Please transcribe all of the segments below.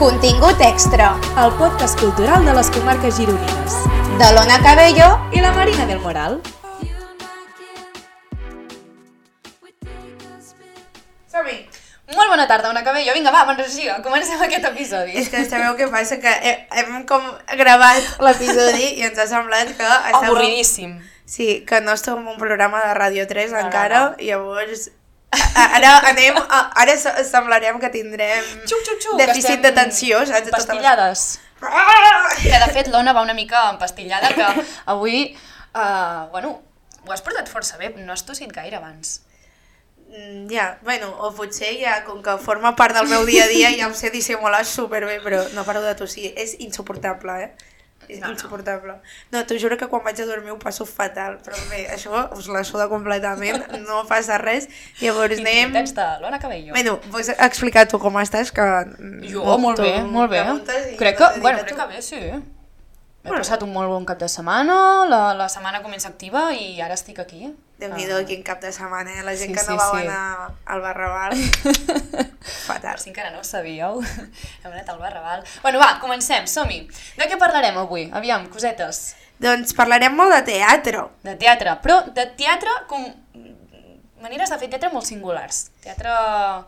Contingut extra el podcast cultural de les comarques gironines. de l'Ona Cabello I la Marina del Moral. Som-hi! Molt bona tarda, Ona Cabello. Vinga, va, bona energia. Comencem aquest episodi. És que sabeu què passa? Que he- hem com gravat l'episodi i ens ha semblat que... estàvem- Avorridíssim. Sí, que no estem en un programa de Ràdio 3 No, no, encara, no. i llavors... Ara anem, a, ara se- semblarem que tindrem Xuc, xuc, xuc. dèficit d'atenció, saps? Pastillades. Que de fet l'Ona va una mica empastillada, que avui, uh, bueno, ho has portat força bé, no has tossit gaire abans. Mm, Ja, bueno, o potser ja, com que forma part del meu dia a dia, ja em sé dissimular superbé, però no paro de tossir. És insuportable, eh? És No, no. insuportable. No, t'ho juro que quan vaig a dormir ho passo fatal, però bé, això us la suda completament, no passa res. Llavors anem... Intents de l'Ona Cabello. Bueno, vols explicar tu com estàs? Que Jo, no, molt tu bé, molt bé. i Crec no que, bueno, crec que bé, sí. He Bueno. passat un molt bon cap de setmana, la, la setmana comença activa i ara estic aquí. Déu-n'hi-do, Ah. quin cap de setmana, eh? La gent Sí, que no sí, va sí. anar al Barraval. Fatal. Per si encara no ho sabíeu, hem anat al Barraval. Bueno, va, comencem, som-hi. De què parlarem avui? Aviam, cosetes. Doncs parlarem molt de teatre. De teatre, però de teatre com... maneres de fer teatre molt singulars. Teatre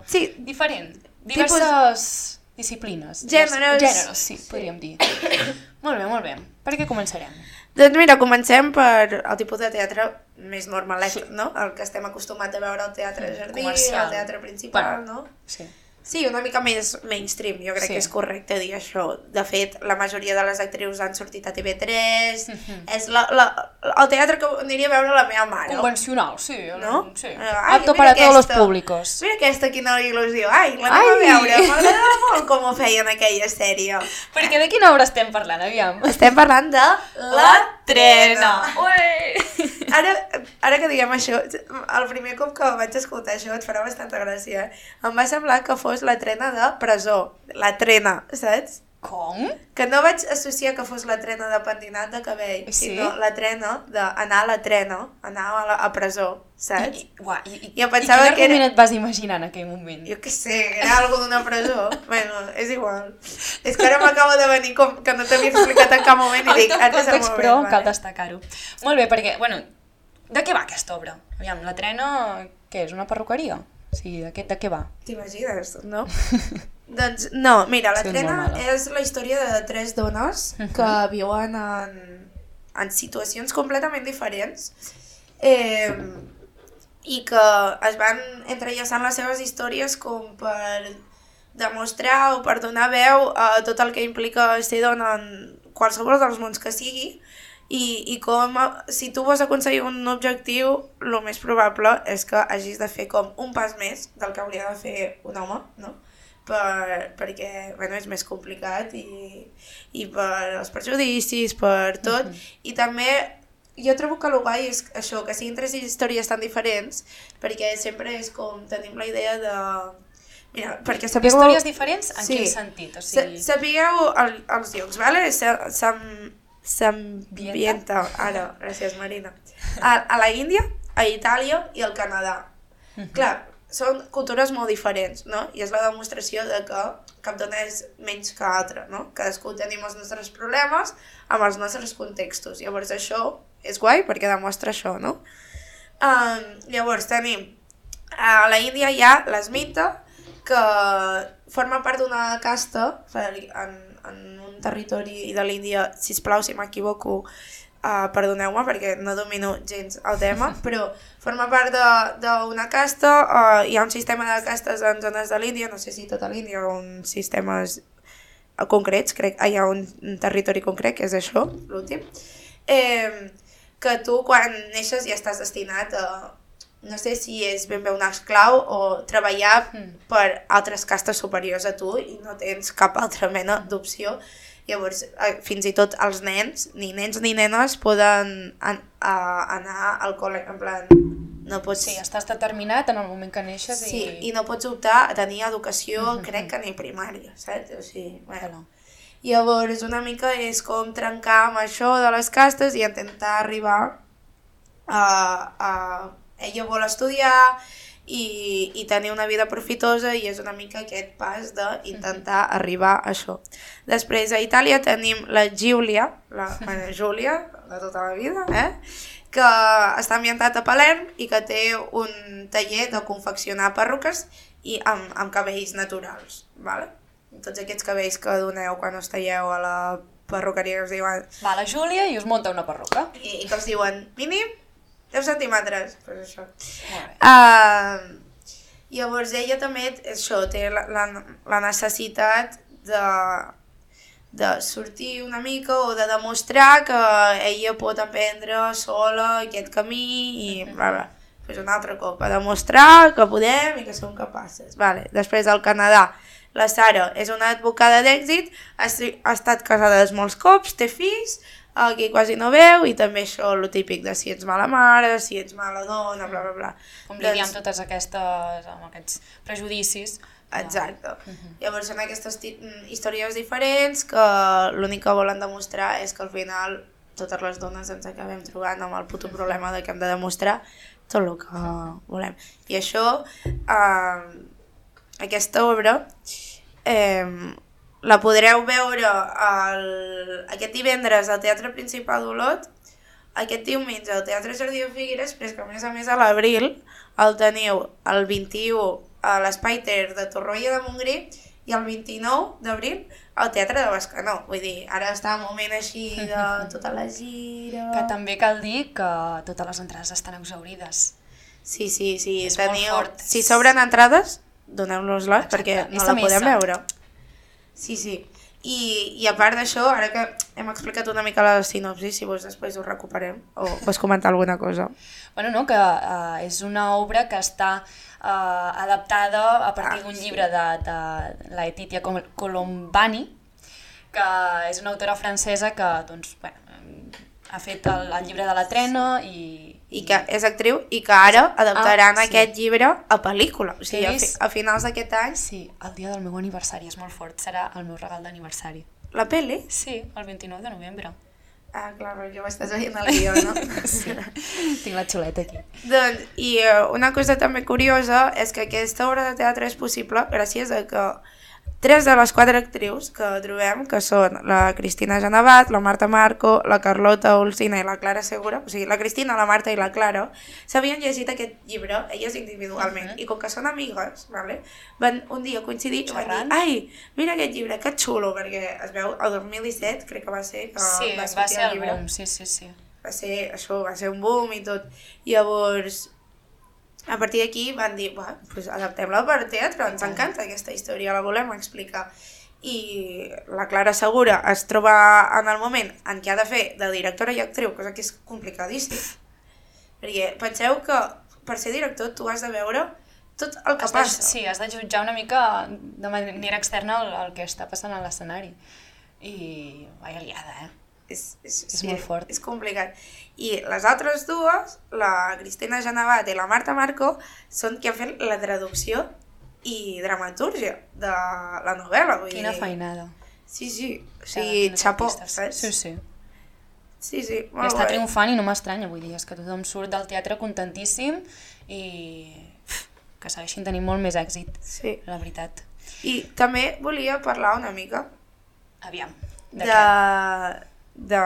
Sí, diferent. Tipus- Diverses disciplines. Gèneres. Gèneres, sí, podríem dir. molt bé, molt bé. Per què començarem? Doncs mira, comencem per el tipus de teatre més normalet, no? El que estem acostumats a veure al teatre jardí, Comercial. al teatre principal, Bueno. no? Sí. Sí, una mica més mainstream, jo crec Sí. que és correcte dir això. De fet, la majoria de les actrius han sortit a TV3, Mhm. és la, la, el teatre que aniria a veure la meva mare. Convencional, sí. No? Sí. Eh, ai, Apto para todos los públicos. Mira aquesta, quina il·lusió. Ai, l'anem a veure. M'agradava molt com ho feien aquella sèrie. Perquè de quina obra estem parlant, aviam? Estem parlant de La Trena. Ui! Ara, ara que diguem això, el primer cop que vaig escoltar això et farà bastanta gràcia. Em va semblar que fos la trena de presó. La trena, saps? Com? Que no vaig associar que fos la trena de pentinat de cabell, Sí? sinó la trena d'anar a la trena, anar a, la, a presó, saps? I, i, uà, i, i, Jo pensava i quin que era- et vas imaginar en aquell moment? Jo què sé, era algo d'una presó. bueno, és igual. És que ara m'acaba de venir com que no t'havia explicat en cap moment i dic, ara és el moment. però vale. cal destacar-ho. Molt bé, perquè, bueno, de què va aquesta obra? Aviam, la trena, què és, una perruqueria? Sigui, de què, de què va? T'imagines, no? doncs no, mira, la Sí, trena és la història de tres dones que viuen en, en situacions completament diferents eh, i que es van entrellaçant les seves històries com per demostrar o per donar veu a tot el que implica ser dona en qualsevol dels mons que sigui i, i com si tu vols aconseguir un objectiu, el més probable és que hagis de fer com un pas més del que hauria de fer un home, no? Per, perquè bueno, és més complicat i, i per els prejudicis, per tot. I també jo trobo que el guai és això, que siguin tres històries tan diferents, perquè sempre és com tenim la idea de... Mira, perquè sapigueu... Històries diferents? En Sí. quin sentit? O Sa- sigui, Sapigueu el, els llocs, vale? Sa- S'am- S'ambienta, ara, gràcies Marina, a, a la Índia, a Itàlia i al Canadà. Clar, són cultures molt diferents, no? I és la demostració de que cap dona és menys que altra, no? Cadascú tenim els nostres problemes amb els nostres contextos. Llavors això és guai perquè demostra això, no? Um, llavors tenim a la Índia hi ha l'esmita que forma part d'una casta en, en territori de l'Índia, sisplau, si m'equivoco, uh, perdoneu-me perquè no domino gens el tema, però forma part de- d'una casta, uh, hi ha un sistema de castes en zones de l'Índia, no sé si tota l'Índia o uns sistemes concrets, crec, ah, hi ha un, un territori concret, que és això, l'últim, eh, que tu quan neixes ja estàs destinat a, no sé si és ben bé un esclau o treballar Mm. per altres castes superiors a tu i no tens cap altra mena d'opció. Llavors, eh, fins i tot els nens, ni nens ni nenes, poden an a anar al col·le, en plan, no pots... sí, estàs determinat en el moment que neixes Sí, i... i no pots optar a tenir educació, Mhm. crec que ni primària, saps? O sigui, bueno. Bueno. Llavors, una mica és com trencar amb això de les castes i intentar arribar a... a ella vol estudiar i, i tenir una vida profitosa i és una mica aquest pas d'intentar arribar a això. Després a Itàlia tenim la Giulia, la bueno, Júlia, de tota la vida, eh? que està ambientat a Palerm i que té un taller de confeccionar perruques i amb, amb cabells naturals. Vale? Tots aquests cabells que doneu quan us talleu a la perruqueria que us diuen Va la Júlia i us munta una perruca. i, i que us diuen mínim 10 centímetres, pues això. Uh, llavors ella també això, té la, la, la necessitat de, de sortir una mica o de demostrar que ella pot aprendre sola aquest camí i bla, bla. Pues un altre cop, a demostrar que podem i que som capaces. Vale. Després al Canadà, la Sara és una advocada d'èxit, ha, ha estat casada molts cops, té fills, el que quasi no veu, i també això, lo típic de si ets mala mare, si ets mala dona, bla, bla, bla. Com lidiar Doncs- amb totes aquestes, amb aquests prejudicis. Exacte. Llavors són aquestes mm, històries diferents que l'únic que volen demostrar és que al final totes les dones ens acabem trobant amb el puto problema de que hem de demostrar tot el que volem. I això, eh, aquesta obra, eh, la podreu veure el, aquest divendres al Teatre Principal d'Olot, aquest diumenge al Teatre Jardí de Figueres, però que a més a més a l'abril el teniu el 21 a l'Espai Ter de Torroella de Montgrí i el 29 d'abril al Teatre de Bescanó. Vull dir, ara està un moment així de tota la gira... Que també cal dir que totes les entrades estan exaurides. Sí, sí, sí. És molt teniu... fort. Si s'obren entrades, doneu-nos-les perquè no la podem missa. veure. Sí, sí. I, I a part d'això, ara que hem explicat una mica la sinopsi, si vols després ho recuperem, o vols comentar alguna cosa. Bueno, no, que uh, és una obra que està uh, adaptada a partir Ah, d'un sí. llibre de, de la Etitia Col- Colombani, que és una autora francesa que doncs, bueno, ha fet el, el llibre de la trena i... I que és actriu i que ara adaptaran Ah, sí. aquest llibre a pel·lícula. O sigui, a, fi, a finals d'aquest any, Sí, el dia del meu aniversari és molt fort, serà el meu regal d'aniversari. la pel·li... Sí, el 29 de novembre. Ah, clar, però jo ho estàs veient al guió, no? Sí, tinc la xuleta aquí. Doncs, i eh, una cosa també curiosa és que aquesta obra de teatre és possible gràcies a que tres de les quatre actrius que trobem, que són la Cristina Genevat, la Marta Marco, la Carlota Olsina i la Clara Segura, o sigui, la Cristina, la Marta i la Clara, s'havien llegit aquest llibre, elles individualment, Mhm. i com que són amigues, vale, van un dia coincidir i van dir, ai, mira aquest llibre, que xulo, perquè es veu, el 2017 crec que va ser que Sí, va va sortir ser el el llibre boom, sí, sí, sí. va ser això, va ser un boom i tot. Llavors, a partir d'aquí van dir, va, pues adaptem-la per teatre, ens encanta aquesta història, la volem explicar. I la Clara Segura es troba en el moment en què ha de fer de directora i actriu, cosa que és complicadíssim. Perquè penseu que per ser director tu has de veure tot el que Has de, passa. sí, has de jutjar una mica de manera externa el, el que està passant a l'escenari. I vaja liada, eh? És, és, És molt fort. És complicat. I les altres dues, la Cristina Genevat i la Marta Marco, són qui han fet la traducció i dramatúrgia de la novel·la. Vull Quina dir. feinada. Sí, sí. O sigui, les xapó, saps? Sí, sí. Sí, sí, I molt està guai. triomfant i no m'estranya, vull dir, és que tothom surt del teatre contentíssim i que segueixin tenint molt més èxit, Sí. la veritat. I també volia parlar una mica Aviam, de, de, què? De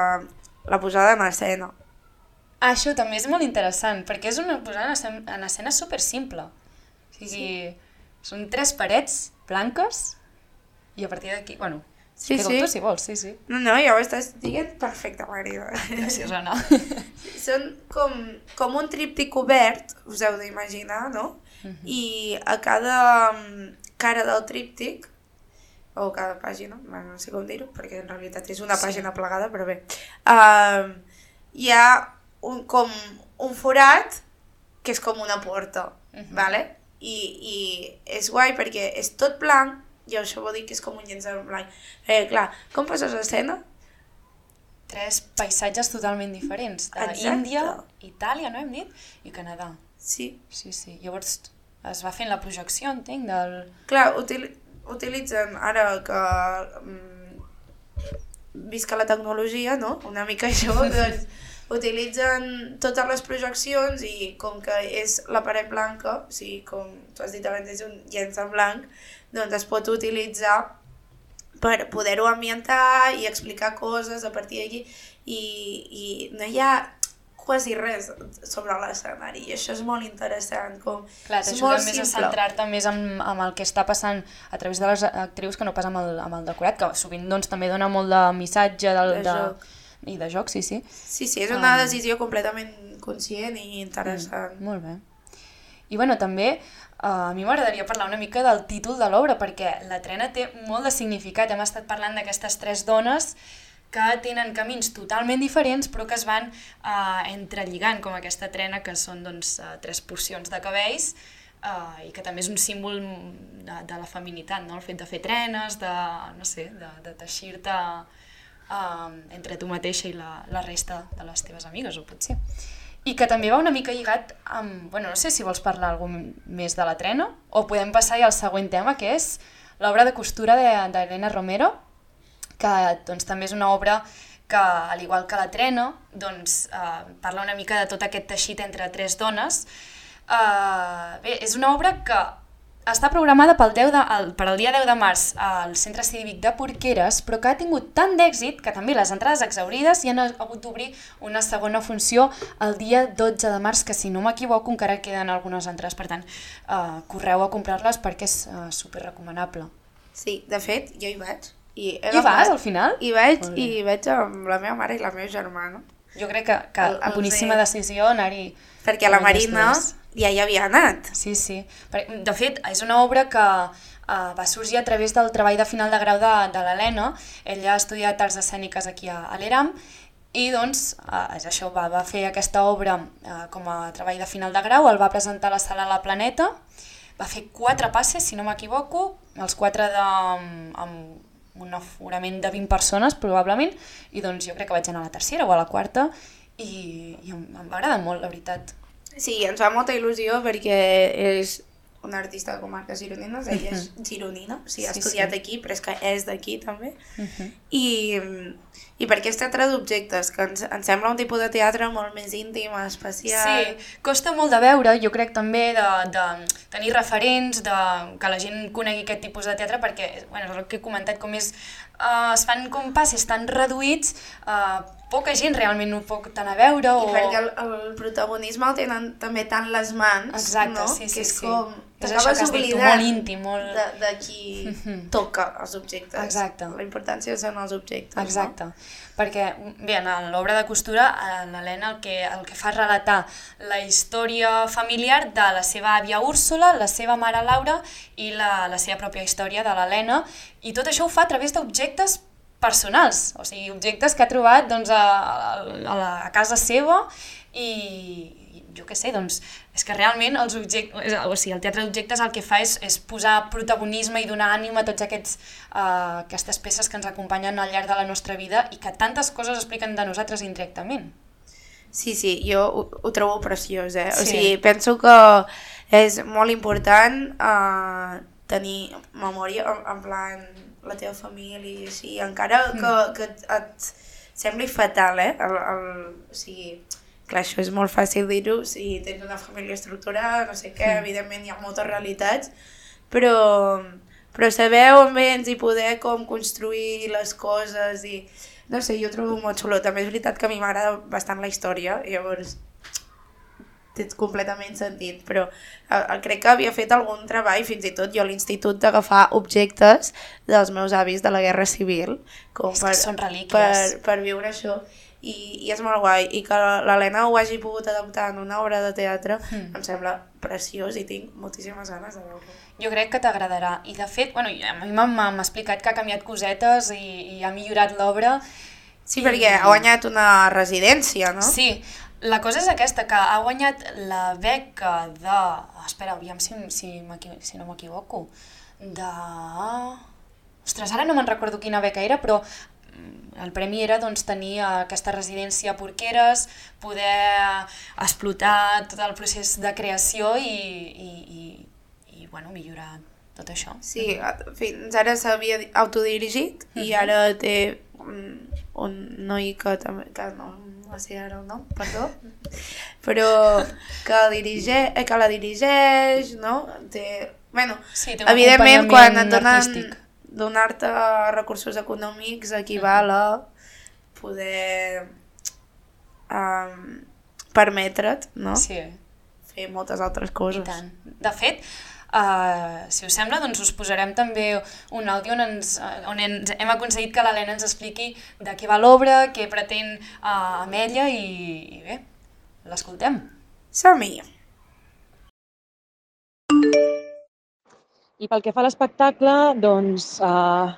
la posada en escena. Això també és molt interessant, perquè és una posada en escena, en escena super simple. O sigui, sí. són tres parets blanques i a partir d'aquí, bueno, Sí, sí. tu si vols, sí, sí. No, no, ja ho estàs dient perfecte, Marina. Gràcies, Anna. Són com, com un tríptic obert, us heu d'imaginar, no? I a cada mm, cara del tríptic, o cada pàgina, no sé com dir-ho, perquè en realitat és una Sí. pàgina plegada, però bé, um, hi ha un, com un forat que és com una porta, Mhm. vale? I, I és guai perquè és tot blanc, i això vol dir que és com un llençol blanc. Eh, clar, com poses l'escena? Tres paisatges totalment diferents, Exacte. d'Índia, Itàlia, no hem dit, i Canadà. Sí, Sí, sí. Llavors es va fent la projecció, entenc, del... Clar, util, utilitzen ara que mm, visca la tecnologia, no? Una mica això, doncs utilitzen totes les projeccions i com que és la paret blanca, o sigui, com tu has dit abans, és un llenç en blanc, doncs es pot utilitzar per poder-ho ambientar i explicar coses a partir d'aquí i, i no hi ha quasi res sobre l'escenari i això és molt interessant com Clar, t'ajuda més a simple. centrar-te més en, en el que està passant a través de les actrius que no pas amb el, amb el decorat, que sovint doncs, també dona molt de missatge del, De de, joc. i de joc, sí, sí. sí, sí, és una Um, decisió completament conscient i interessant Molt bé. I bueno, també uh, a mi m'agradaria parlar una mica del títol de l'obra, perquè la trena té molt de significat. Hem estat parlant d'aquestes tres dones que tenen camins totalment diferents però que es van uh, entrelligant com aquesta trena que són doncs, uh, tres porcions de cabells uh, i que també és un símbol de, de la feminitat, no? el fet de fer trenes, de, no sé, de, de teixir-te uh, entre tu mateixa i la, la resta de les teves amigues, o potser. I que també va una mica lligat amb... Bueno, no sé si vols parlar alguna més de la trena o podem passar ja al següent tema, que és l'obra de costura d'Helena de, Romero, que doncs, també és una obra que, al igual que la trena, doncs, eh, parla una mica de tot aquest teixit entre tres dones. Eh, bé, és una obra que està programada pel 10 de, el, per al dia 10 de març al Centre Cívic de Porqueres, però que ha tingut tant d'èxit que també les entrades exaurides i han hagut d'obrir una segona funció el dia 12 de març, que si no m'equivoco encara queden algunes entrades, per tant, eh, correu a comprar-les perquè és eh, super recomanable. Sí, de fet, jo hi vaig. I, he I vas, al final? Hi vaig, i vaig amb la meva mare i la meva germana. Jo crec que, que El- els boníssima he- decisió anar-hi... Perquè la Marina ja hi havia anat. Sí, sí. De fet, és una obra que uh, va sorgir a través del treball de final de grau de, de l'Helena. Ella ha estudiat arts escèniques aquí a, a l'ERAM i doncs uh, és això, va, va fer aquesta obra uh, com a treball de final de grau, el va presentar a la sala La Planeta, va fer quatre passes, si no m'equivoco, els quatre de, amb, amb un aforament de 20 persones, probablement, i doncs jo crec que vaig anar a la tercera o a la quarta, i, i em, em va agradar molt, la veritat. Sí, ens fa molta il·lusió perquè és una artista de comarques gironines, ella és gironina, o sigui, ha Sí, estudiat sí. aquí, però és que és d'aquí també. Uh -huh. I, I perquè és teatre d'objectes, que ens, ens sembla un tipus de teatre molt més íntim, especial... Sí, costa molt de veure, jo crec també de, de tenir referents, de que la gent conegui aquest tipus de teatre, perquè, bueno, és el que he comentat, com és, uh, es fan com passes tan reduïts, uh, poca gent realment ho pot anar a veure, I o... perquè el, el protagonisme el tenen també tant les mans, Exacte, no? sí, sí, que és sí. com... És t'acabes oblidant molt íntim, molt- De, de qui toca els objectes. Exacte. La importància són els objectes, Exacte, perquè bé, en l'obra de costura l'Helena el que, el que fa és relatar la història familiar de la seva àvia Úrsula, la seva mare Laura i la, la seva pròpia història de l'Helena i tot això ho fa a través d'objectes personals, o sigui, objectes que ha trobat doncs, a, a, la, a casa seva i, jo què sé, doncs, és que realment els objectes, o sigui, el teatre d'objectes el que fa és, és posar protagonisme i donar ànima a tots aquests, uh, aquestes peces que ens acompanyen al llarg de la nostra vida i que tantes coses expliquen de nosaltres indirectament. Sí, sí, jo ho, ho trobo preciós, eh? O Sí. sigui, penso que és molt important uh, tenir memòria, en, en plan, la teva família i així, encara que, que et, et sembli fatal, eh? El, el, o sigui, clar, això és molt fàcil dir-ho si tens una família estructurada, no sé què, evidentment hi ha moltes realitats, però, però saber on vens i poder com construir les coses i no sé, jo trobo molt xulo. També és veritat que a mi m'agrada bastant la història, llavors té completament sentit, però eh, crec que havia fet algun treball, fins i tot jo a l'institut, d'agafar objectes dels meus avis de la Guerra Civil, com És que per, són relíquies. per, per viure això. I, I és molt guai. I que l'Helena ho hagi pogut adaptar en una obra de teatre Mm. em sembla preciós i tinc moltíssimes ganes de veure-ho. Jo crec que t'agradarà. I de fet, bueno, a mi m'ha explicat que ha canviat cosetes i, i ha millorat l'obra. Sí, perquè ha guanyat una residència, no? Sí, la cosa és aquesta, que ha guanyat la beca de... Espera, aviam si, si, si no m'equivoco. De... Ostres, ara no me'n recordo quina beca era, però mm, el premi era doncs, tenir aquesta residència a Porqueres, poder explotar tot el procés de creació i, i, i, i bueno, millorar tot això. Sí, fins ara s'havia autodirigit i ara té un, un noi que també que no, o sigui, ara el nom, perdó, però que, dirigeix, eh, que la dirigeix, no? Té, bueno, Sí, té evidentment, quan et donen donar-te recursos econòmics equival a poder um, permetre't, no? Sí, Fer moltes altres i coses. tant. De fet, uh, si us sembla, doncs us posarem també un àudio on, ens, eh, on ens, hem aconseguit que l'Helena ens expliqui de què va l'obra, què pretén uh, amb ella i, i bé, l'escoltem. Som-hi! I pel que fa a l'espectacle, doncs eh,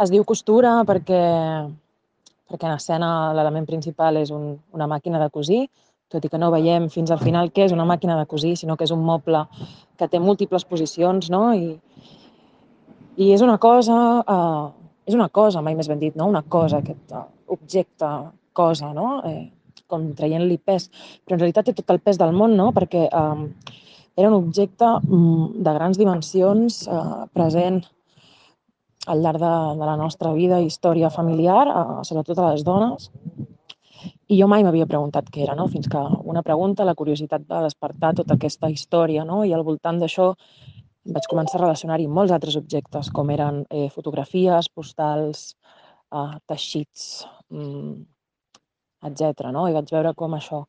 es diu costura perquè, perquè en escena l'element principal és un, una màquina de cosir, tot i que no veiem fins al final què és una màquina de cosir, sinó que és un moble que té múltiples posicions, no? I, i és una cosa, eh, és una cosa, mai més ben dit, no? Una cosa, aquest uh, objecte, cosa, no? Eh, com traient-li pes. Però en realitat té tot el pes del món, no? Perquè eh, era un objecte mm, de grans dimensions, eh, present al llarg de, de la nostra vida i història familiar, eh, sobretot a les dones. I jo mai m'havia preguntat què era, no? fins que una pregunta, la curiositat va despertar tota aquesta història, no? i al voltant d'això vaig començar a relacionar-hi molts altres objectes, com eren eh, fotografies, postals, eh, teixits, mm, etc. No? I vaig veure com això,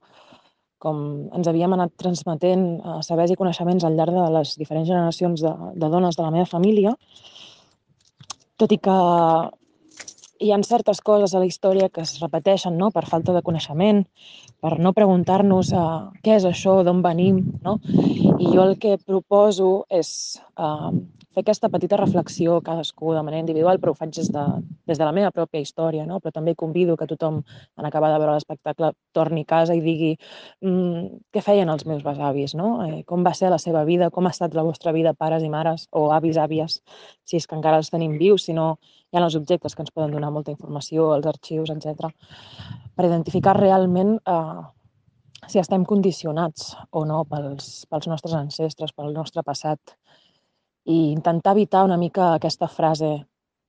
com ens havíem anat transmetent eh, sabers i coneixements al llarg de les diferents generacions de, de dones de la meva família, tot i que hi ha certes coses a la història que es repeteixen no? per falta de coneixement, per no preguntar-nos eh, què és això, d'on venim, no? I jo el que proposo és eh, fer aquesta petita reflexió cadascú de manera individual, però ho faig des de, des de la meva pròpia història, no? però també convido que tothom, en acabar de veure l'espectacle, torni a casa i digui mm, què feien els meus besavis, no? eh, com va ser la seva vida, com ha estat la vostra vida, pares i mares, o avis, àvies, si és que encara els tenim vius, si no hi ha els objectes que ens poden donar molta informació, els arxius, etc. per identificar realment eh, si estem condicionats o no pels, pels nostres ancestres, pel nostre passat, i intentar evitar una mica aquesta frase,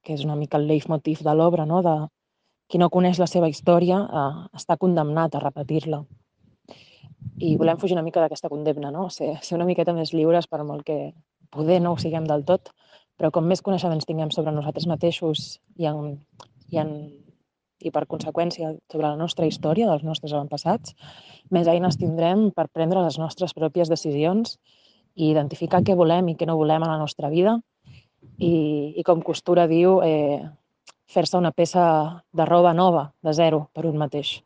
que és una mica el leitmotiv de l'obra, no? de qui no coneix la seva història eh, està condemnat a repetir-la. I volem fugir una mica d'aquesta condemna, no? ser, ser una miqueta més lliures per molt que poder no ho siguem del tot, però com més coneixements tinguem sobre nosaltres mateixos i, en, i, en, i per conseqüència sobre la nostra història, dels nostres avantpassats, més eines tindrem per prendre les nostres pròpies decisions i identificar què volem i què no volem a la nostra vida i, i com Costura diu, eh, fer-se una peça de roba nova, de zero, per un mateix.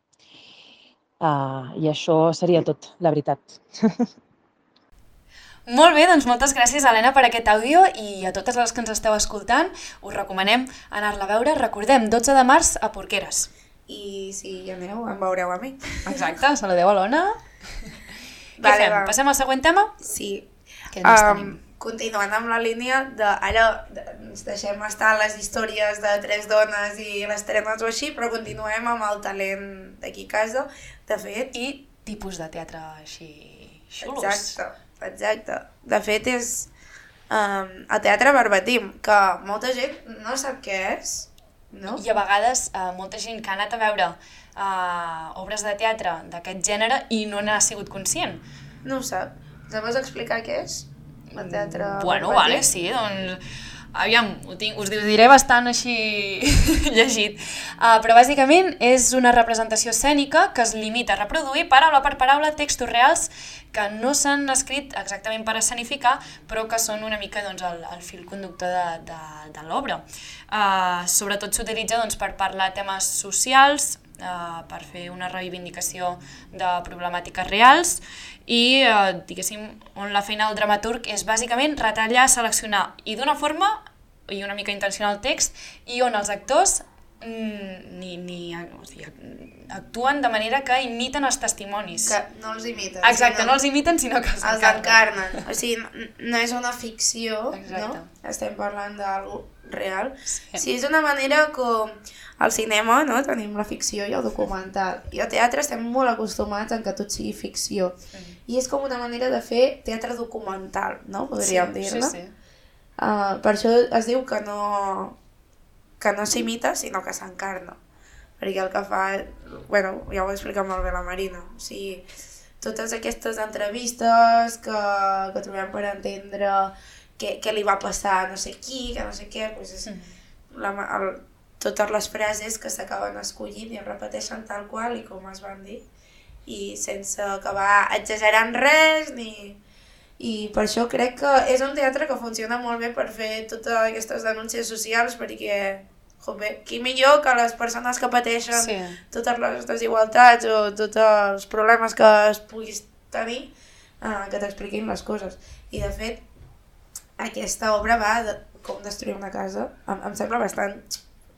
Uh, I això seria tot, la veritat. Molt bé, doncs moltes gràcies, Helena, per aquest àudio i a totes les que ens esteu escoltant us recomanem anar-la a veure. Recordem, 12 de març a Porqueres. I si hi aneu, em veureu a mi. Exacte, saludeu a l'Ona. Què Vale, fem? va. Passem al següent tema? Sí. Què més Um, tenim? continuant amb la línia de ara ens deixem estar les històries de tres dones i les trenes o així, però continuem amb el talent d'aquí a casa. De fet, I tipus de teatre així xulos. exacte, exacte. De fet és um, el teatre verbatim, que molta gent no sap què és, no? I a vegades eh, molta gent que ha anat a veure eh, obres de teatre d'aquest gènere i no n'ha sigut conscient. No ho sap. Ens vols explicar què és? El teatre Bueno, vale, sí, doncs... Aviam, ho tinc, us ho diré bastant així llegit. Uh, però bàsicament és una representació escènica que es limita a reproduir paraula per paraula textos reals que no s'han escrit exactament per escenificar, però que són una mica doncs, el, el fil conductor de, de, de l'obra. Uh, sobretot s'utilitza doncs, per parlar temes socials, uh, per fer una reivindicació de problemàtiques reals i, eh, diguéssim, on la feina del dramaturg és bàsicament retallar, seleccionar i d'una forma i una mica intencionar el text i on els actors mm, ni, ni, o sigui, actuen de manera que imiten els testimonis. Que no els imiten. Exacte, sinó no els imiten, sinó que els els encarnen. encarnen. O sigui, no, és una ficció, Exacte. no? Estem parlant d'algú real. Sí. Sí, és una manera com al cinema, no? Tenim la ficció i el documental. I al teatre estem molt acostumats en que tot sigui ficció. I és com una manera de fer teatre documental, no? Podríem sí, dir-ne. Sí, sí. Uh, per això es diu que no, que no s'imita, sinó que s'encarna. Perquè el que fa, bueno, ja ho explica molt bé la Marina, o sigui, totes aquestes entrevistes que, que trobem per entendre què, què li va passar no sé qui, que no sé què, doncs és, Mm. la, el, totes les frases que s'acaben escollint i es repeteixen tal qual i com es van dir i sense acabar exagerant res ni... i per això crec que és un teatre que funciona molt bé per fer totes aquestes denúncies socials perquè joder, qui millor que les persones que pateixen Sí. totes les desigualtats o tots els problemes que es puguis tenir eh, que t'expliquin les coses i de fet aquesta obra va de com destruir una casa em, em sembla bastant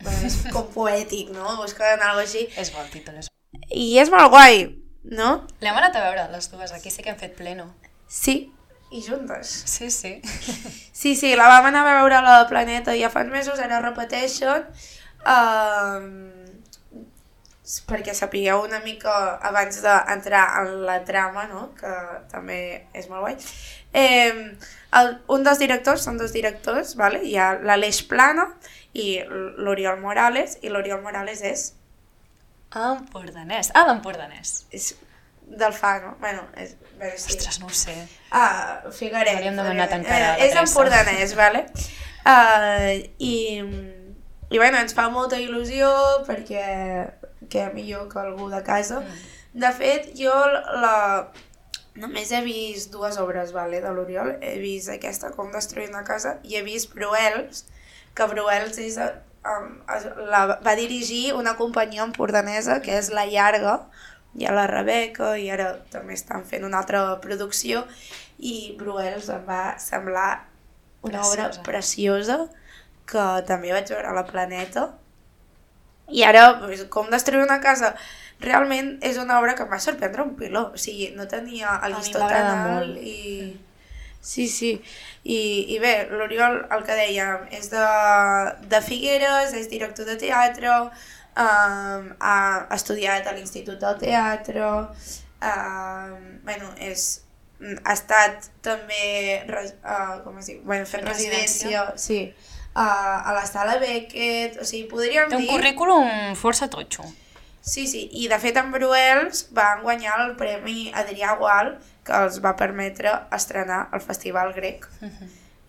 bueno, és com poètic, no? Busquen alguna així És bo el títol. És... i és molt guai, no? L'hem anat a veure, les dues. Aquí sí que hem fet pleno. Sí, i juntes. Sí, sí. Sí, sí, la vam anar a veure a la Planeta ja fa mesos, ara repeteixen. Um, perquè sapigueu una mica abans d'entrar en la trama, no? que també és molt guai. Eh, el, un dels directors, són dos directors, vale? hi ha l'Aleix Plana i l'Oriol Morales, i l'Oriol Morales és, Empordanès. Ah, l'Empordanès. és del fa, no? Bueno, és, bé, sí. Ostres, no ho sé. Ah, Figueret. Hauríem demanat Figueret. encara Eh, és empordanès, vale? Uh, i, I bueno, ens fa molta il·lusió perquè que millor que algú de casa. De fet, jo la... només he vist dues obres vale, de l'Oriol. He vist aquesta, Com destruir una casa, i he vist Bruels, que Bruels és, um, la va dirigir una companyia empordanesa que és La Llarga, hi ha la Rebeca i ara també estan fent una altra producció i Bruels em va semblar una obra Preciosa. preciosa que també vaig veure a la Planeta i ara, pues, com destruir una casa realment és una obra que em va sorprendre un piló, o sigui, no tenia el llistó tan alt molt. i... Sí, sí, i, i bé, l'Oriol, el que dèiem, és de, de Figueres, és director de teatre, um, ha estudiat a l'Institut del Teatre, um, bueno, és, ha estat també, res, uh, com es diu, bueno, fent Fent residència, sí, uh, a la sala Beckett, o sigui, podríem Té un dir... currículum força totxo. Sí, sí, i de fet en Bruels van guanyar el Premi Adrià Gual, que els va permetre estrenar el Festival Grec.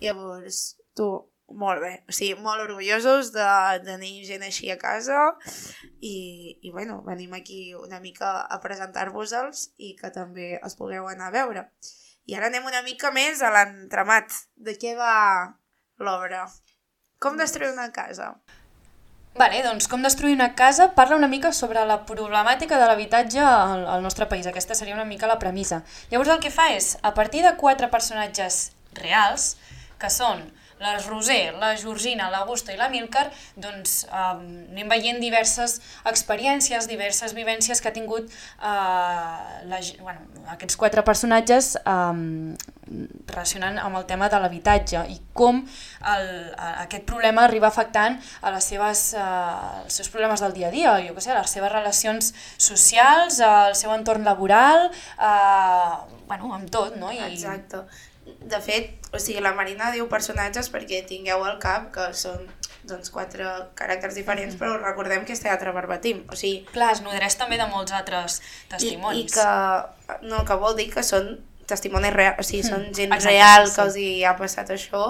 Llavors, tu, molt bé, o sigui, molt orgullosos de tenir gent així a casa i, i bueno, venim aquí una mica a presentar-vos-els i que també els pugueu anar a veure. I ara anem una mica més a l'entramat. De què va l'obra? Com destruir una casa? Vale, doncs com destruir una casa parla una mica sobre la problemàtica de l'habitatge al, al nostre país. Aquesta seria una mica la premissa. Llavors el que fa és, a partir de quatre personatges reals, que són la Roser, la Georgina, l'Augusta i la Milcar, doncs um, anem veient diverses experiències, diverses vivències que ha tingut uh, la, bueno, aquests quatre personatges um, relacionant amb el tema de l'habitatge i com el, aquest problema arriba afectant a les seves, uh, els seus problemes del dia a dia, jo què sé, les seves relacions socials, el seu entorn laboral, uh, bueno, amb tot, no? I, Exacte. De fet, o sigui, la Marina diu personatges perquè tingueu al cap que són doncs, quatre caràcters diferents, però recordem que és teatre verbatim. O sigui, Clar, es nodreix també de molts altres i, testimonis. i que, no, que vol dir que són testimonis reals, o sigui, són gent Exacte, real sí. que els hi ha passat això,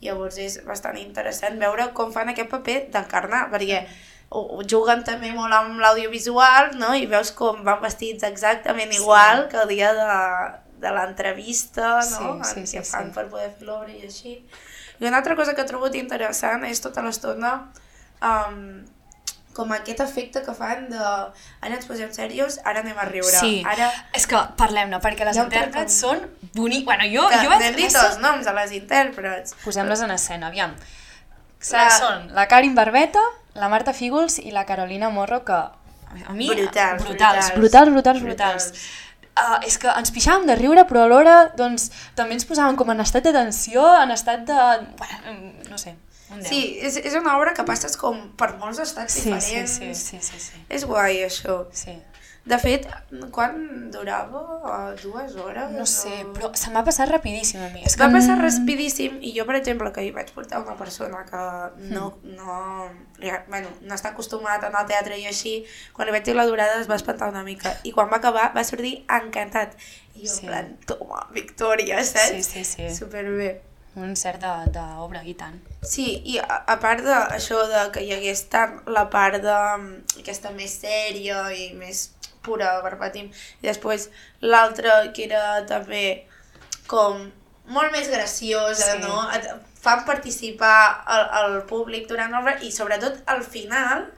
llavors és bastant interessant veure com fan aquest paper d'encarnar, perquè ho juguen també molt amb l'audiovisual, no? i veus com van vestits exactament igual que el dia de, de l'entrevista, no? Sí, sí, En sí, que fan sí. per poder fer l'obra i així. I una altra cosa que he trobat interessant és tota l'estona um, com aquest efecte que fan de ara ens posem serios, ara anem a riure. Sí, Ara és que parlem-ne, perquè les Ja ho intèrprets tractem. són bonics. Bueno, jo, que jo vaig... anem dit els noms a les intèrprets. Posem-les en escena, aviam. La- La... Són la Karin Barbeta, la Marta Fígols i la Carolina Morro, que a mi... Brutals, brutals, brutals. brutals, brutals, brutals. Uh, és que ens pixàvem de riure, però alhora doncs, també ens posàvem com en estat de tensió, en estat de... Bueno, no sé, un 10. Sí, és, és una obra que passes com per molts estats sí, sí, diferents. sí, sí, sí, sí. És guai, això. sí. De fet, quan durava? Uh, dues hores? No sé, o- però se m'ha passat rapidíssim a mi. És va que passar mm, rapidíssim i jo, per exemple, que hi vaig portar una persona que no, no, ja, bueno, no està acostumat a anar al teatre i així, quan li vaig dir la durada es va espantar una mica i quan va acabar va sortir encantat. I jo, Sí. en plan, toma, victòria, saps? Sí, sí, sí. Superbé. Un cert de- d'obra, i tant. Sí, i a, a part d'això de que hi hagués tant la part de mm, aquesta més sèria i més pura, verbatim, i després l'altra que era també com molt més graciosa, Sí. no? Et fan participar el, el públic durant l'obra i sobretot al final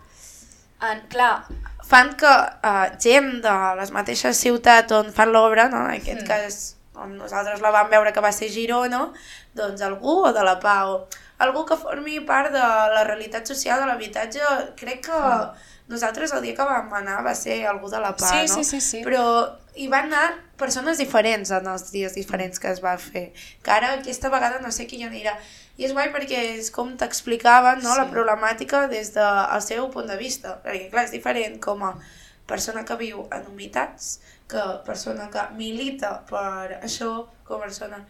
En, clar, fan que uh, gent de les mateixes ciutats on fan l'obra, no? en aquest Mm. mm. cas on nosaltres la vam veure que va ser Girona, doncs algú o de la Pau, algú que formi part de la realitat social de l'habitatge, crec que nosaltres el dia que vam anar va ser algú de la Pau, Sí, no? sí, sí, sí. Però hi van anar persones diferents en els dies diferents que es va fer, que ara aquesta vegada no sé qui hi anirà. I és guai perquè és com t'explicaven no, la Sí. problemàtica des del seu punt de vista, perquè clar, és diferent com a persona que viu en humitats, que persona que milita per això, com a persona...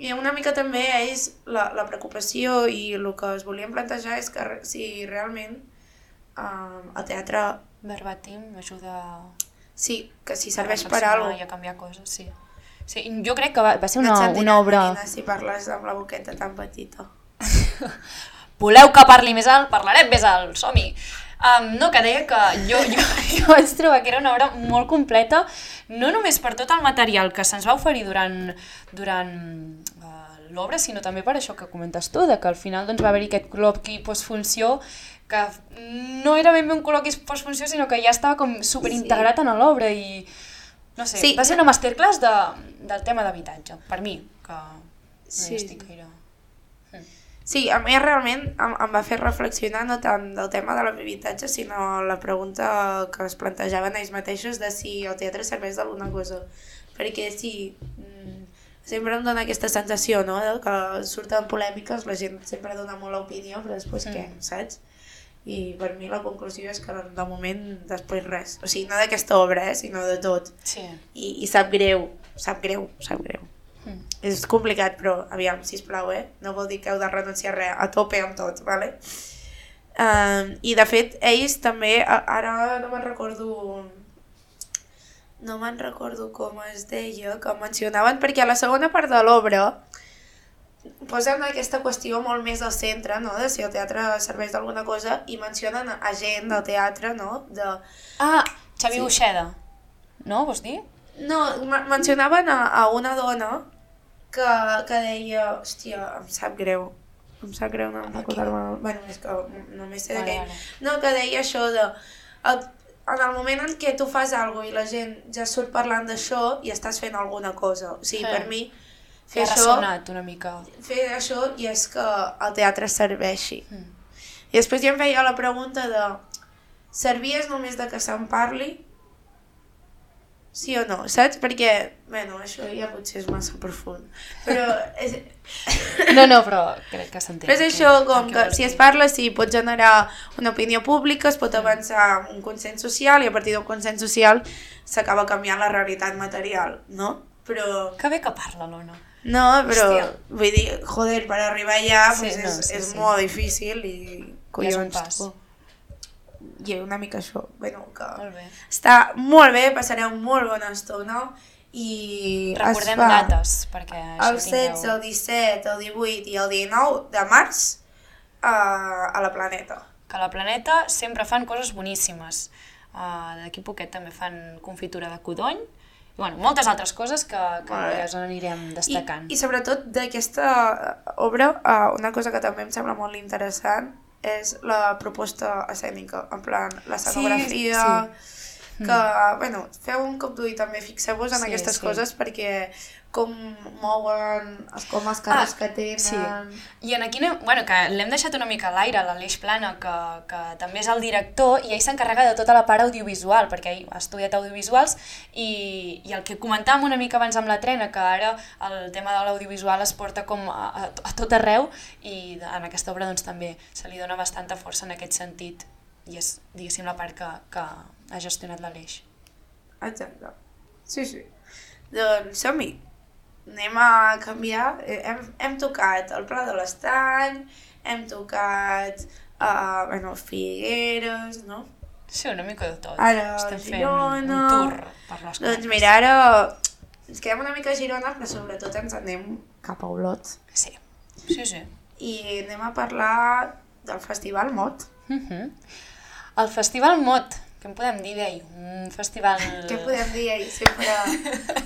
I una mica també és la, la preocupació i el que es volien plantejar és que si realment um, el teatre, verbatim ajuda sí, que si a serveix per reflexionar alguna i a canviar coses, sí. Sí, jo crec que va, va ser No una, sentiràs, una obra... Marina, si parles amb la boqueta tan petita. Voleu que parli més alt? Parlarem més alt, som-hi! Um, no, que deia que jo, jo, jo vaig trobar que era una obra molt completa, no només per tot el material que se'ns va oferir durant, durant uh, l'obra, sinó també per això que comentes tu, de que al final doncs, va haver-hi aquest col·loqui postfunció que no era ben bé un col·loqui postfunció, sinó que ja estava com superintegrat en l'obra i no sé, Sí. va ser una masterclass de, del tema d'habitatge, per mi, que no Sí, hi estic gaire... Sí, a mi realment em, em va fer reflexionar no tant del tema de l'habitatge, sinó la pregunta que es plantejaven ells mateixos de si el teatre serveix d'alguna cosa. Perquè sí, mm, sempre em dona aquesta sensació, no?, de que surten polèmiques, la gent sempre dona molt l'opinió, però després Mm. què, saps? I per mi la conclusió és que de moment després res. O sigui, no d'aquesta obra, eh, sinó de tot. Sí. I, I sap greu, sap greu, sap greu. Mm. És complicat, però aviam, sisplau, eh? No vol dir que heu de renunciar a res, a tope amb tot, vale? Um, I de fet, ells també, ara no me'n recordo no me'n recordo com es deia, que mencionaven, perquè a la segona part de l'obra posen aquesta qüestió molt més al centre, no?, de si el teatre serveix d'alguna cosa, i mencionen a gent del teatre, no?, de... Ah, Xavi Sí. Buixeda, no, vols dir? No, me- mencionaven a, a una dona que, que deia, hòstia, em sap greu, em sap greu no recordar-me, bueno, és que només sé Vale, d'aquell, vale. no, que deia això de, el, en el moment en què tu fas alguna i la gent ja surt parlant d'això i estàs fent alguna cosa, o sigui, Sí. per mi, fer ha això, ressonat una mica. fer això i és que el teatre serveixi. Mm. I després ja em feia la pregunta de, servies només de que se'n parli? Sí o no, saps? Perquè, bueno, això ja potser és massa profund. Però és, No, no, però crec que s'entén. però és això, com que vols si es parla, sí, pot generar una opinió pública, es pot avançar un consens social i a partir d'un consens social s'acaba canviant la realitat material, no? Però... Que bé que parla l'Ona. No, però Hòstia. vull dir, joder, per arribar allà Sí, pues no, és, sí, és sí. molt difícil i Ja és un collons. pas. tu. I una mica això, bueno, que Molt bé. està molt bé, passareu molt bona estona i Recordem es fa dates, perquè el així 16, el 17, el 18 i el 19 de març a, a la Planeta. Que a la Planeta sempre fan coses boníssimes. Uh, D'aquí poquet també fan confitura de codony, bueno, moltes altres coses que, que ja us anirem destacant. I, i sobretot d'aquesta obra, uh, una cosa que també em sembla molt interessant és la proposta escènica, en plan, la Sí, escenografia, sí. que, bueno, feu un cop d'ull també, fixeu-vos en Sí, aquestes sí. coses perquè com mouen, els, com els carros Ah, que tenen... sí. I en aquí, bueno, que l'hem deixat una mica a l'aire, l'Aleix Plana, que, que també és el director, i ell s'encarrega de tota la part audiovisual, perquè ell ha estudiat audiovisuals, i, i el que comentàvem una mica abans amb la trena, que ara el tema de l'audiovisual es porta com a, a, a tot arreu, i en aquesta obra doncs, també se li dona bastanta força en aquest sentit, i és, diguéssim, la part que, que ha gestionat l'Aleix. Exacte. Sí, sí. Doncs som-hi. Anem a canviar. Eh, Hem, hem tocat el Pla de l'Estany, hem tocat uh, bueno, Figueres, no? Sí, una mica de tot. Ara, Estem fent Girona. un tour per les Doncs mira, ara ens quedem una mica a Girona, però sobretot ens anem cap a Olot. Sí, sí, sí. I anem a parlar del Festival Mot. Uh -huh. El Festival Mot, què en podem dir d'ell? Un festival... Què podem dir ahir? Sempre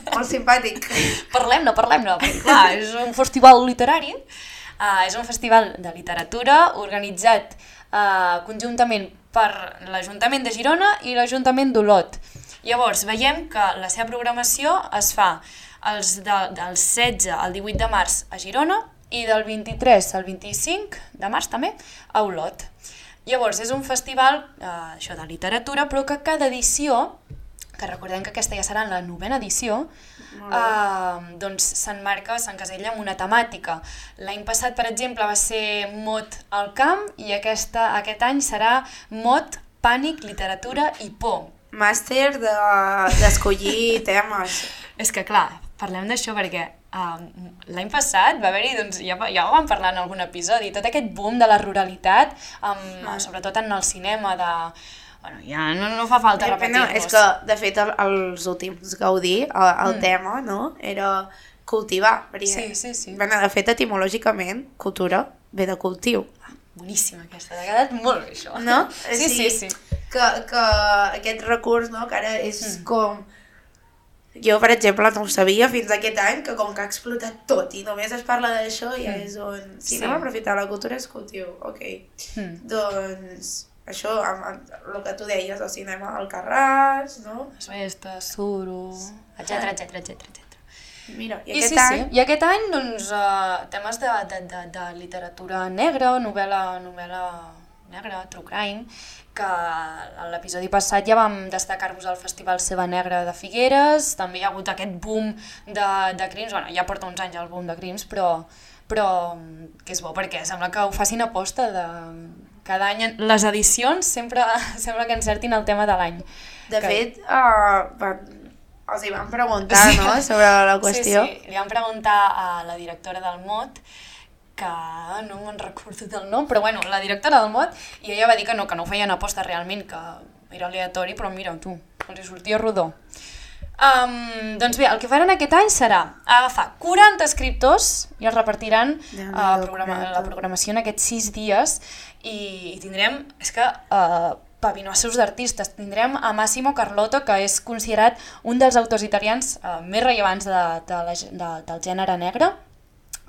molt simpàtic. Parlem-ne, parlem-ne, perquè clar, és un festival literari, uh, és un festival de literatura organitzat uh, conjuntament per l'Ajuntament de Girona i l'Ajuntament d'Olot. Llavors, veiem que la seva programació es fa els de, del 16 al 18 de març a Girona i del 23 al 25 de març també a Olot. Llavors, és un festival eh, això de literatura, però que cada edició, que recordem que aquesta ja serà la novena edició, eh, doncs s'enmarca, s'encasella amb una temàtica. L'any passat, per exemple, va ser Mot al camp i aquesta, aquest any serà Mot, pànic, literatura i por. Màster de- d'escollir de, temes. És que, clar, parlem d'això perquè um, l'any passat va haver-hi, doncs, ja, ja ho vam parlar en algun episodi, tot aquest boom de la ruralitat, um, Ah. sobretot en el cinema, de... Bueno, ja no, no fa falta repetir-nos. no, és que, de fet, el, els últims Gaudí, el, el mm. tema, no?, era cultivar. Perquè, Sí, sí, sí. Bueno, de fet, etimològicament, cultura ve de cultiu. Boníssima aquesta, t'ha quedat molt bé això. No? Sí, sí, sí. Que, que aquest recurs, no?, que ara és mm. com... Jo, per exemple, no ho sabia fins aquest any, que com que ha explotat tot i només es parla d'això, ja és on... Si Sí. anem a aprofitar la cultura és cultiu, ok. Mm. Doncs això, amb, amb el que tu deies, el cinema al Carràs, no? Les festes, suro, etc etc etc etc. Mira, i, I aquest sí, any... sí. I aquest any, doncs, uh, temes de, de, de, de literatura negra, novel·la, novel·la negra, true crime, que a l'episodi passat ja vam destacar-vos el Festival Seva Negra de Figueres, també hi ha hagut aquest boom de, de crims, bueno, ja porta uns anys el boom de crims, però, però que és bo perquè sembla que ho facin aposta de cada any, en- les edicions sempre sembla que encertin el tema de l'any. De que- fet, uh, van, els hi van preguntar, Sí. no?, sobre la qüestió. Sí, sí, li vam preguntar a la directora del MOT, que no me'n recordo del nom, però bueno, la directora del MOT, i ella va dir que no, que no ho feien aposta realment, que era aleatori, però mira, tu, els hi sortia rodó. Um, doncs bé, el que faran aquest any serà agafar 40 escriptors i els repartiran Déu-n'hi-do, uh, programa, 40. la programació en aquests 6 dies i, i tindrem, és que uh, pavinossos d'artistes, tindrem a Massimo Carlotto, que és considerat un dels autors italians uh, més rellevants de, de la, de, del gènere negre,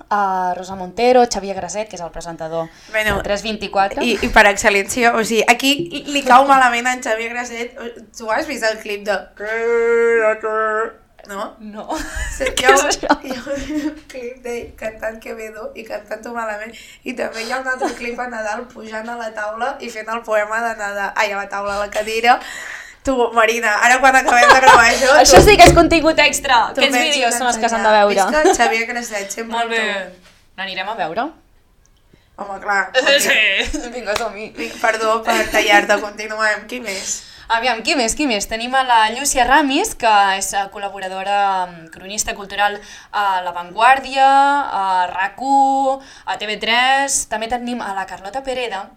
a Rosa Montero, Xavier Graset, que és el presentador Bueno, del 324. I, I per excel·lència, o sigui, aquí li cau malament a en Xavier Graset. Tu has vist el clip de... No? No. Sí, Què hi ha, és un- això? hi ha un clip d'ell cantant Quevedo i cantant-ho malament i també hi ha un altre clip a Nadal pujant a la taula i fent el poema de Nadal ai, a la taula, a la cadira tu, Marina, ara quan acabem de gravar això Això sí que és contingut extra! tu Aquests vídeos són els que s'han de veure. Visca Xavier Graset, sempre Molt bé. N'anirem a veure? tu. Home, clar. ok. Sí, vinga, som-hi. Vinga, Perdó per tallar-te, continuem. Qui més? Aviam, qui més, qui més? Tenim a la Llúcia Ramis, que és col·laboradora, mm, cronista cultural a La Vanguardia, a RAC1, a TV3... També tenim a la Carlota Pereda,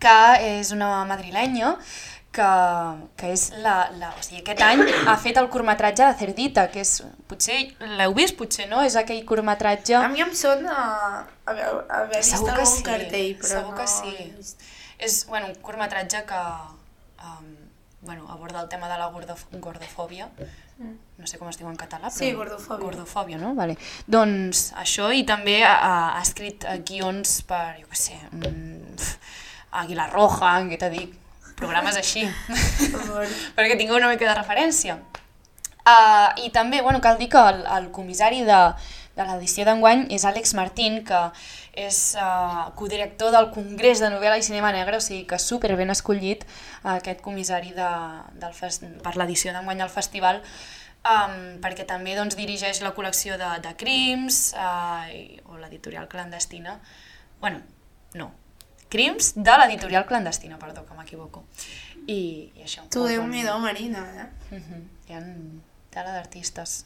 que és una madrilenya, que, que és la, la... O sigui, aquest any ha fet el curtmetratge de Cerdita, que és... Potser l'heu vist, potser no? És aquell curtmetratge... A mi em sona haver, haver vist Segur algun sí, cartell, però segur no... que sí. És bueno, un curtmetratge que um, bueno, aborda el tema de la gordof gordofòbia. No sé com es diu en català, però... Sí, gordofòbia. Gordofòbia, no? Vale. Doncs això, i també ha, ha escrit eh, guions per, jo què sé, mm, pf, Àguila Roja, què t'he dit, programes així, perquè tingueu una mica de referència. Uh, I també, bueno, cal dir que el, el comissari de, de l'edició d'enguany és Àlex Martín, que és uh, codirector del Congrés de Novel·la i Cinema Negre, o sigui que super ben escollit uh, aquest comissari de, del fest, per l'edició d'enguany del festival, um, perquè també doncs, dirigeix la col·lecció de, de crims uh, i, o l'editorial clandestina. bueno, no, crims de l'editorial clandestina, perdó, que m'equivoco. I, I això. Tu, molt déu bon. nhi Marina, eh? Mhm. hi ha tela d'artistes.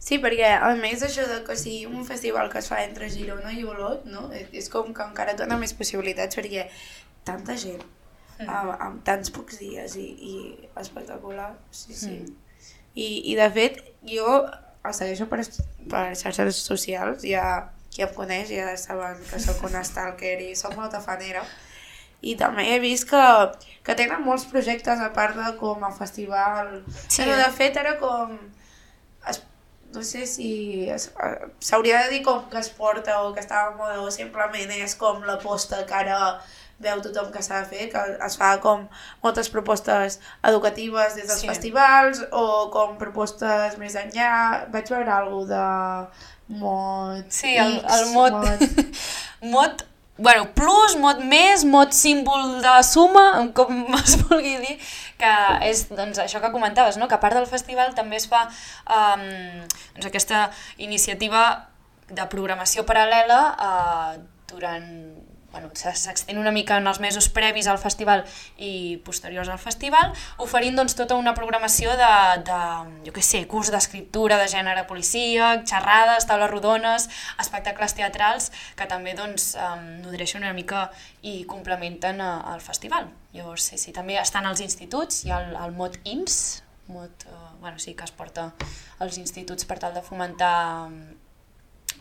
Sí, perquè a més això de que sigui un festival que es fa entre Girona i Olot, no? És- és com que encara dona més possibilitats perquè tanta gent, amb, amb tants pocs dies i, i espectacular, sí, sí. Mm. I, I de fet, jo el segueixo per, per xarxes socials, ja qui em coneix ja saben que sóc una stalker i sóc molta fanera. I també he vist que, que tenen molts projectes a part de com a festival. Sí. Però de fet era com... Es, no sé si eh, s'hauria de dir com que es porta o que està a moda o simplement és com l'aposta que ara veu tothom que s'ha de fer, que es fa com moltes propostes educatives des dels Sí. festivals o com propostes més enllà. Vaig veure alguna de mod Sí, el, X, el mot... mot... Bueno, plus, mot més, mot símbol de suma, com es vulgui dir, que és doncs, això que comentaves, no? que a part del festival també es fa um, doncs, aquesta iniciativa de programació paral·lela uh, durant bueno, se- s'extén una mica en els mesos previs al festival i posteriors al festival, oferint doncs, tota una programació de, de jo què sé, curs d'escriptura de gènere policíac, xerrades, taules rodones, espectacles teatrals, que també doncs, um, nodreixen una mica i complementen uh, el festival. Llavors, sí, sí, també estan als instituts, hi ha el, el mot INS, mot, uh, bueno, sí, que es porta als instituts per tal de fomentar um,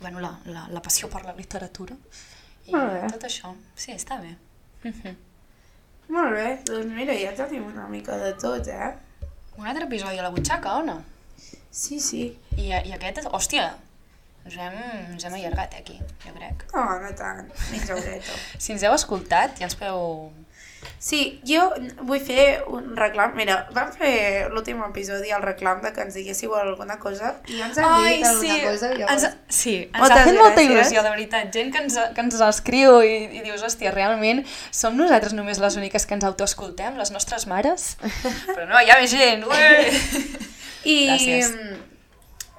bueno, la, la, la passió per la literatura i Molt bé. tot això. Sí, està bé. Mhm. Molt bé, doncs mira, ja tenim una mica de tot, eh? Un altre episodi a la butxaca, o no? Sí, sí. I, i aquest, hòstia, ens hem, ens hem allargat aquí, jo crec. No, no tant, mitja horeta. Si ens heu escoltat, ja ens podeu... Sí, jo vull fer un reclam. Mira, vam fer l'últim episodi el reclam de que ens diguéssiu alguna cosa i ens han dit alguna cosa. Llavors... ens, sí, ens Moltes ha fet molta il·lusió, de veritat. Gent que ens, que ens escriu i, i dius, hòstia, realment som nosaltres només les úniques que ens autoescoltem, les nostres mares? Però no, hi ha més gent, ué! I, Gràcies.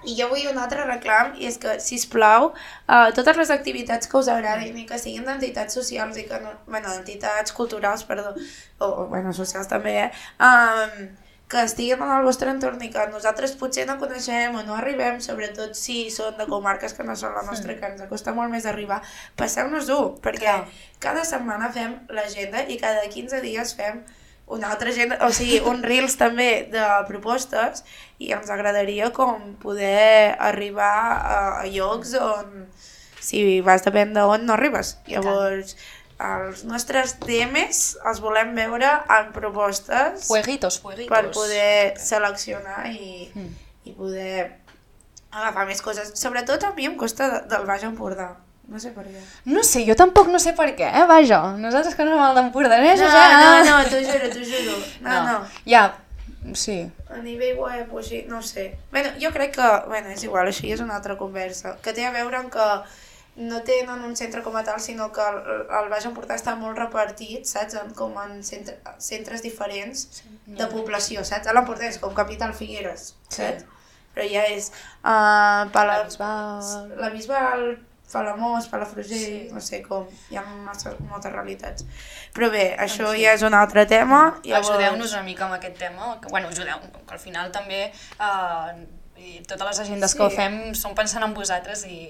I jo vull un altre reclam, i és que, si us plau, uh, totes les activitats que us agradin i que siguin d'entitats socials i que no, bueno, d'entitats culturals, perdó, o, o bueno, socials també, eh? Um, que estiguin en el vostre entorn i que nosaltres potser no coneixem o no arribem, sobretot si són de comarques que no són la nostra, que ens costa molt més arribar, passeu-nos-ho, perquè Clar. cada setmana fem l'agenda i cada 15 dies fem una altra agenda, o sigui, un reels també de propostes i ens agradaria com poder arribar a, a llocs on si vas depèn d'on no arribes. Llavors, els nostres DMs els volem veure en propostes Fueguitos, fueguitos. per poder seleccionar i, Mm. i poder agafar més coses. Sobretot a mi em costa de- del Baix Empordà. No sé per què. No sé, jo tampoc no sé per què, eh, vaja. Nosaltres que no som el d'empordanesos, No, eh? no, no, t'ho juro, t'ho juro. No, no. Ja, sí. A nivell web o així, no sé. Bueno, jo crec que, bueno, és igual, això ja és una altra conversa, que té a veure amb que no tenen un centre com a tal, sinó que el, el Baix Empordà està molt repartit, saps? En, com en centre, centres diferents de població, saps? A l'Empordà és com Capital Figueres, saps? Però ja és uh, Pala... La Bisbal. La Bisbal, Palamós, Palafrugell, sí. no sé com, hi ha massa, moltes realitats. Però bé, això ja és un altre tema. Llavors... Ajudeu-nos una mica amb aquest tema. Que, bueno, ajudeu, que al final també eh, i totes les agendes Sí. que ho fem són pensant en vosaltres i,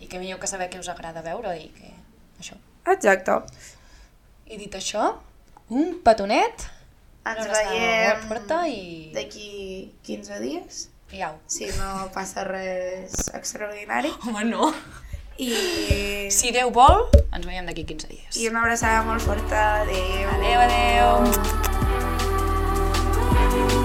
i que millor que saber què us agrada veure i que això. Exacte. I dit això, un petonet, Ens veiem i, d'aquí 15 dies, i au. si no passa res extraordinari. Home, no. I, Si Déu vol, ens veiem d'aquí 15 dies. i una abraçada molt forta. Adéu. Adéu, adéu. adéu.